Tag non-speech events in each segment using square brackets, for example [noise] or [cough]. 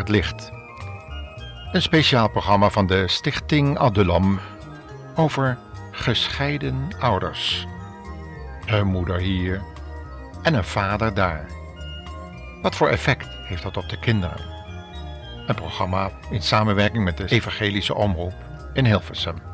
Het licht. Een speciaal programma van de Stichting Adulam over gescheiden ouders. Een moeder hier en een vader daar. Wat voor effect heeft dat op de kinderen? Een programma in samenwerking met de Evangelische Omroep in Hilversum.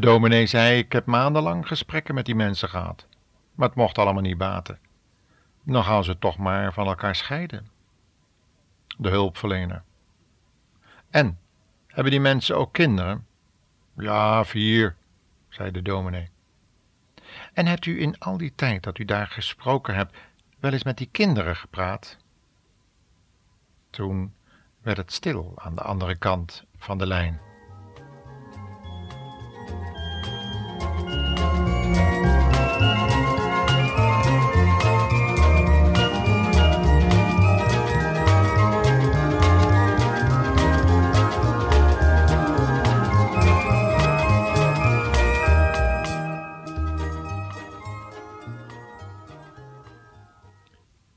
Dominee zei: Ik heb maandenlang gesprekken met die mensen gehad, maar het mocht allemaal niet baten. Dan gaan ze toch maar van elkaar scheiden. De hulpverlener. En, hebben die mensen ook kinderen? Ja, vier, zei de dominee. En hebt u in al die tijd dat u daar gesproken hebt, wel eens met die kinderen gepraat? Toen werd het stil aan de andere kant van de lijn.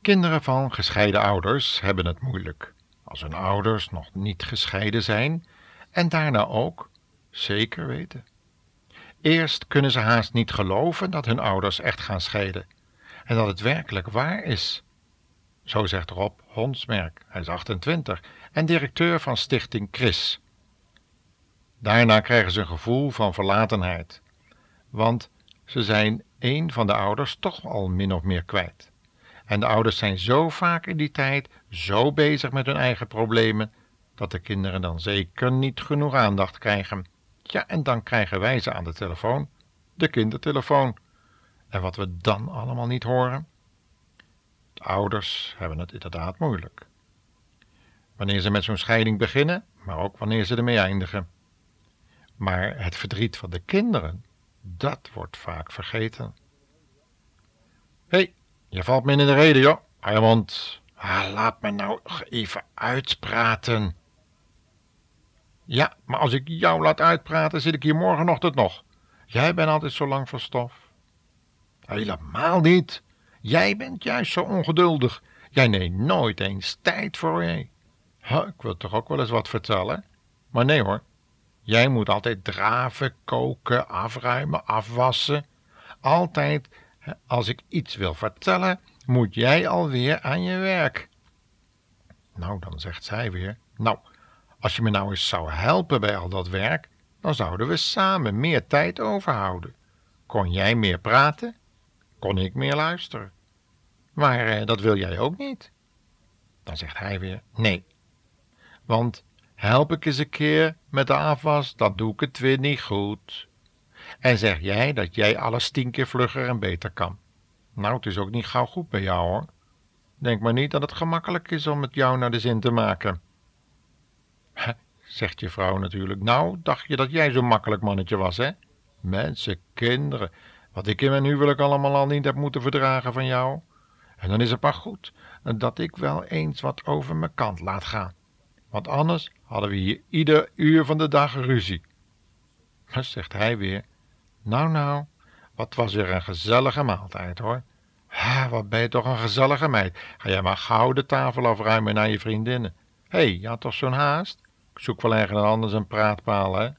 Kinderen van gescheiden ouders hebben het moeilijk als hun ouders nog niet gescheiden zijn en daarna ook, zeker weten. Eerst kunnen ze haast niet geloven dat hun ouders echt gaan scheiden en dat het werkelijk waar is. Zo zegt Rob Honsmerk, hij is 28 en directeur van Stichting Chris. Daarna krijgen ze een gevoel van verlatenheid, want ze zijn een van de ouders toch al min of meer kwijt. En de ouders zijn zo vaak in die tijd zo bezig met hun eigen problemen, dat de kinderen dan zeker niet genoeg aandacht krijgen. Ja, en dan krijgen wij ze aan de telefoon, de kindertelefoon. En wat we dan allemaal niet horen? De ouders hebben het inderdaad moeilijk. Wanneer ze met zo'n scheiding beginnen, maar ook wanneer ze ermee eindigen. Maar het verdriet van de kinderen, dat wordt vaak vergeten. Hé, hey, je valt me in de reden, joh. Armand, ah, laat me nou even uitpraten. Ja, maar als ik jou laat uitpraten, zit ik hier morgenochtend nog. Jij bent altijd zo lang van stof. Helemaal niet. Jij bent juist zo ongeduldig. Jij neemt nooit eens tijd voor je. Huh, ik wil toch ook wel eens wat vertellen? Maar nee hoor. Jij moet altijd draven, koken, afruimen, afwassen. Altijd als ik iets wil vertellen, moet jij alweer aan je werk. Nou, dan zegt zij weer: Nou, als je me nou eens zou helpen bij al dat werk, dan zouden we samen meer tijd overhouden. Kon jij meer praten? Kon ik meer luisteren? Maar eh, dat wil jij ook niet. Dan zegt hij weer: Nee. Want help ik eens een keer met de afwas, dan doe ik het weer niet goed. En zeg jij dat jij alles tien keer vlugger en beter kan. Nou, het is ook niet gauw goed bij jou hoor. Denk maar niet dat het gemakkelijk is om het jou naar de zin te maken. zegt je vrouw natuurlijk. Nou, dacht je dat jij zo'n makkelijk mannetje was, hè? Mensen, kinderen, wat ik in mijn huwelijk allemaal al niet heb moeten verdragen van jou. En dan is het maar goed dat ik wel eens wat over mijn kant laat gaan. Want anders hadden we hier ieder uur van de dag ruzie. [laughs] zegt hij weer. Nou, nou, wat was weer een gezellige maaltijd, hoor. Ha, wat ben je toch een gezellige meid. Ga jij maar gauw de tafel afruimen naar je vriendinnen. Hé, hey, je had toch zo'n haast? Ik zoek wel ergens anders een praatpaal, hè?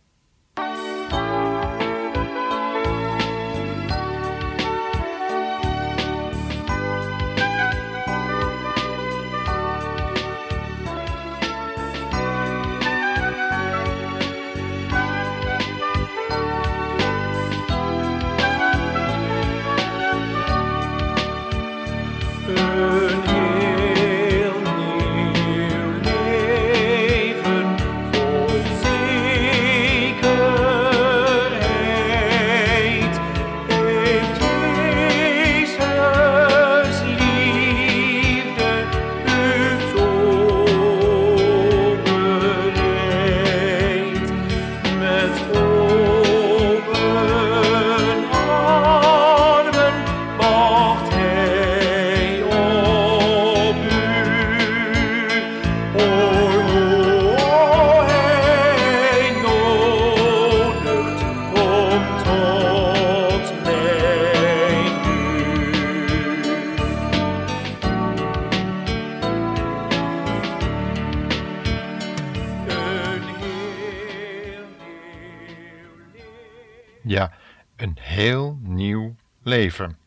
Leven.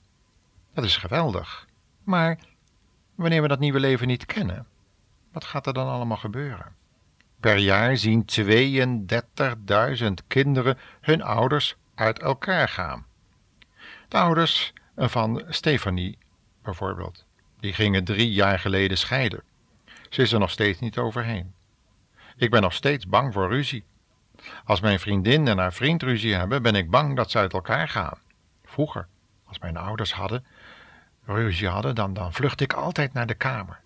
Dat is geweldig. Maar wanneer we dat nieuwe leven niet kennen, wat gaat er dan allemaal gebeuren? Per jaar zien 32.000 kinderen hun ouders uit elkaar gaan. De ouders van Stefanie bijvoorbeeld, die gingen drie jaar geleden scheiden. Ze is er nog steeds niet overheen. Ik ben nog steeds bang voor ruzie. Als mijn vriendin en haar vriend ruzie hebben, ben ik bang dat ze uit elkaar gaan. Vroeger, als mijn ouders hadden, ruzie hadden, dan, dan vluchtte ik altijd naar de kamer.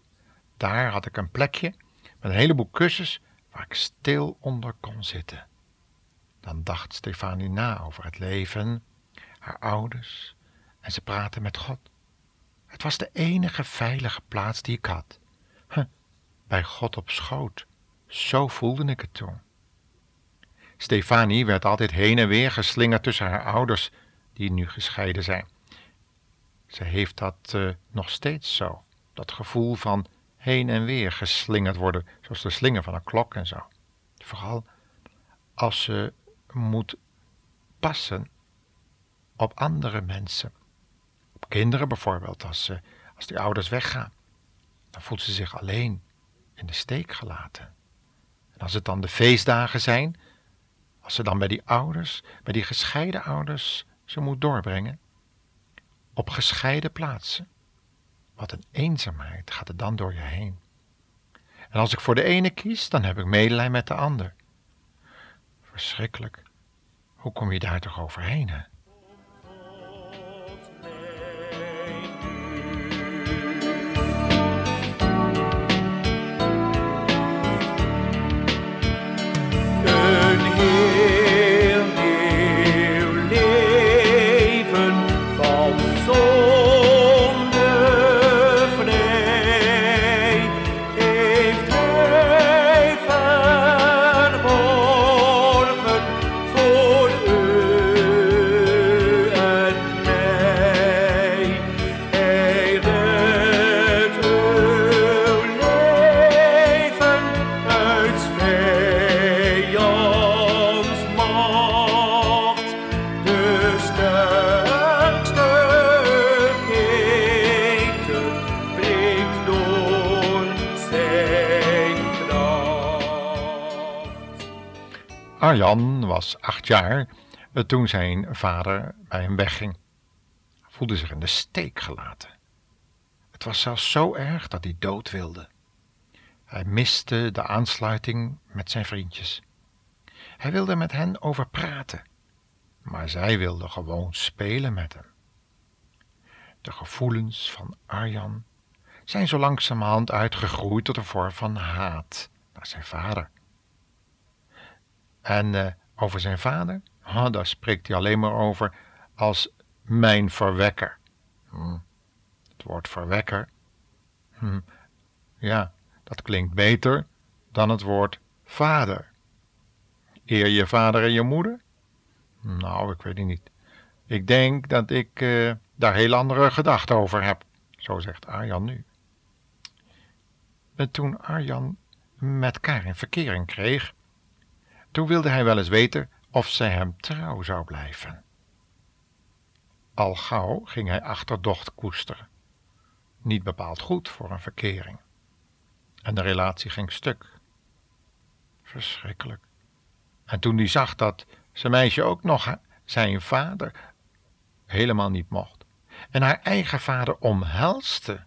Daar had ik een plekje met een heleboel kussens waar ik stil onder kon zitten. Dan dacht Stefanie na over het leven, haar ouders en ze praatte met God. Het was de enige veilige plaats die ik had. Bij God op schoot. Zo voelde ik het toen. Stefanie werd altijd heen en weer geslingerd tussen haar ouders, die nu gescheiden zijn. Ze heeft dat uh, nog steeds zo, dat gevoel van heen en weer geslingerd worden, zoals de slinger van een klok en zo. Vooral als ze moet passen op andere mensen. Op kinderen bijvoorbeeld, als, ze, als die ouders weggaan. Dan voelt ze zich alleen, in de steek gelaten. En als het dan de feestdagen zijn, als ze dan bij die ouders, bij die gescheiden ouders, ze moet doorbrengen. Op gescheiden plaatsen. Wat een eenzaamheid gaat er dan door je heen. En als ik voor de ene kies, dan heb ik medelijden met de ander. Verschrikkelijk. Hoe kom je daar toch overheen, hè? Arjan was acht jaar eh, toen zijn vader bij hem wegging. Hij voelde zich in de steek gelaten. Het was zelfs zo erg dat hij dood wilde. Hij miste de aansluiting met zijn vriendjes. Hij wilde met hen over praten, maar zij wilden gewoon spelen met hem. De gevoelens van Arjan zijn zo langzamerhand uitgegroeid tot een vorm van haat naar zijn vader. En uh, over zijn vader, daar spreekt hij alleen maar over als mijn verwekker. Hm. Het woord verwekker, hm. ja, dat klinkt beter dan het woord vader. Eer je vader en je moeder? Nou, ik weet het niet. Ik denk dat ik uh, daar heel andere gedachten over heb, zo zegt Arjan nu. En toen Arjan met Karin verkering kreeg, toen wilde hij wel eens weten of zij hem trouw zou blijven. Al gauw ging hij achterdocht koesteren. Niet bepaald goed voor een verkering. En de relatie ging stuk. Verschrikkelijk. En toen hij zag dat zijn meisje ook nog zijn vader helemaal niet mocht. En haar eigen vader omhelste.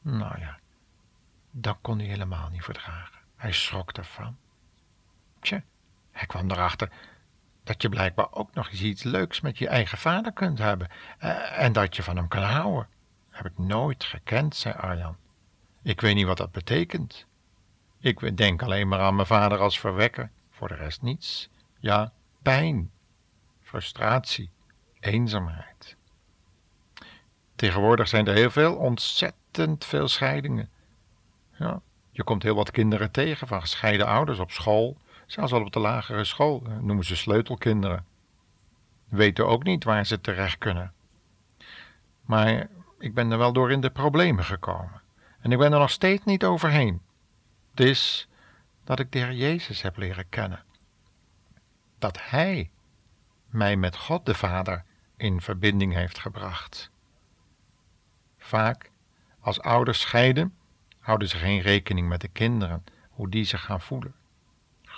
Nou ja, dat kon hij helemaal niet verdragen. Hij schrok ervan. Tje, hij kwam erachter dat je blijkbaar ook nog eens iets leuks met je eigen vader kunt hebben eh, en dat je van hem kan houden. Heb ik nooit gekend, zei Arjan. Ik weet niet wat dat betekent. Ik denk alleen maar aan mijn vader als verwekker, voor de rest niets. Ja, pijn, frustratie, eenzaamheid. Tegenwoordig zijn er heel veel, ontzettend veel scheidingen. Ja, je komt heel wat kinderen tegen van gescheiden ouders op school Zelfs al op de lagere school eh, noemen ze sleutelkinderen. Weten ook niet waar ze terecht kunnen. Maar ik ben er wel door in de problemen gekomen. En ik ben er nog steeds niet overheen. Het is dat ik de Heer Jezus heb leren kennen. Dat Hij mij met God de Vader in verbinding heeft gebracht. Vaak, als ouders scheiden, houden ze geen rekening met de kinderen, hoe die zich gaan voelen.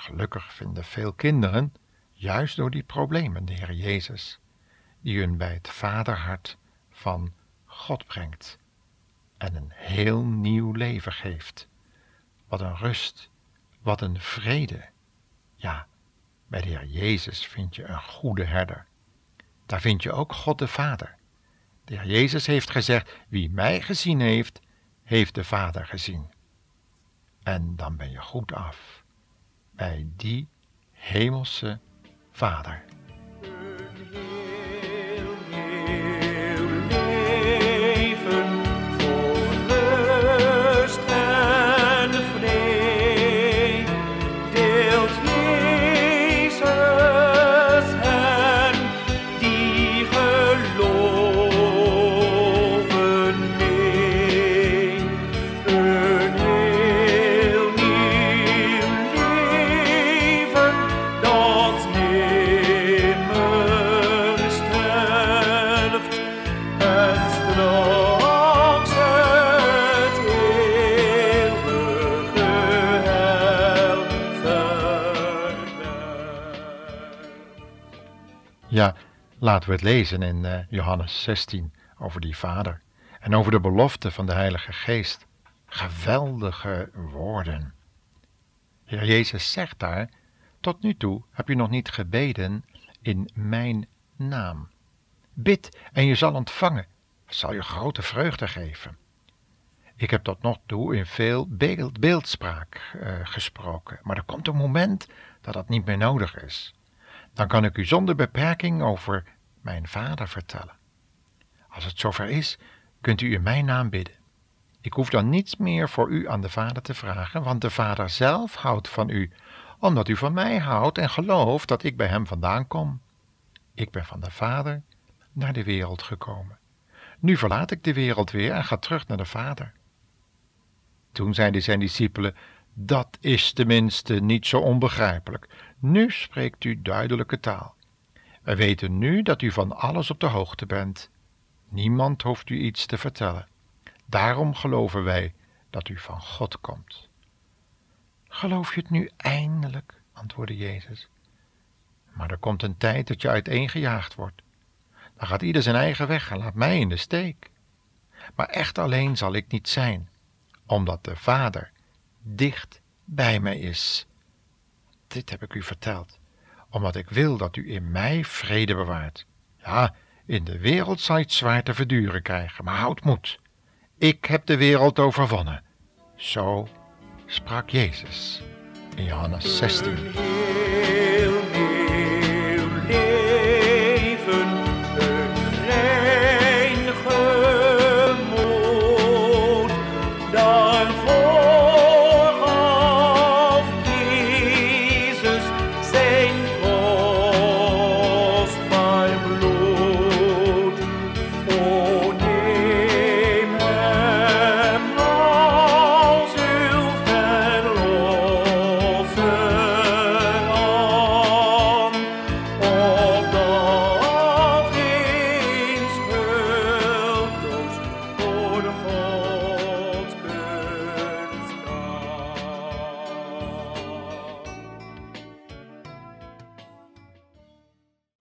Gelukkig vinden veel kinderen, juist door die problemen, de Heer Jezus, die hun bij het vaderhart van God brengt en een heel nieuw leven geeft. Wat een rust, wat een vrede. Ja, bij de Heer Jezus vind je een goede herder. Daar vind je ook God de Vader. De Heer Jezus heeft gezegd: Wie mij gezien heeft, heeft de Vader gezien. En dan ben je goed af bij die hemelse Vader. Laten we het lezen in uh, Johannes 16 over die vader en over de belofte van de Heilige Geest. Geweldige woorden. Heer Jezus zegt daar, tot nu toe heb je nog niet gebeden in mijn naam. Bid en je zal ontvangen, zal je grote vreugde geven. Ik heb tot nog toe in veel beeld, beeldspraak uh, gesproken, maar er komt een moment dat dat niet meer nodig is. Dan kan ik u zonder beperking over mijn Vader vertellen. Als het zover is, kunt u in mijn naam bidden. Ik hoef dan niets meer voor u aan de Vader te vragen, want de Vader zelf houdt van u, omdat u van mij houdt en gelooft dat ik bij hem vandaan kom. Ik ben van de Vader naar de wereld gekomen. Nu verlaat ik de wereld weer en ga terug naar de Vader. Toen zeiden zijn discipelen: Dat is tenminste niet zo onbegrijpelijk. Nu spreekt u duidelijke taal. Wij weten nu dat u van alles op de hoogte bent. Niemand hoeft u iets te vertellen. Daarom geloven wij dat u van God komt. Geloof je het nu eindelijk? antwoordde Jezus. Maar er komt een tijd dat je uiteengejaagd wordt. Dan gaat ieder zijn eigen weg en laat mij in de steek. Maar echt alleen zal ik niet zijn, omdat de Vader dicht bij mij is dit heb ik u verteld, omdat ik wil dat u in mij vrede bewaart. Ja, in de wereld zal je het zwaar te verduren krijgen, maar houd moed. Ik heb de wereld overwonnen. Zo sprak Jezus in Johannes 16.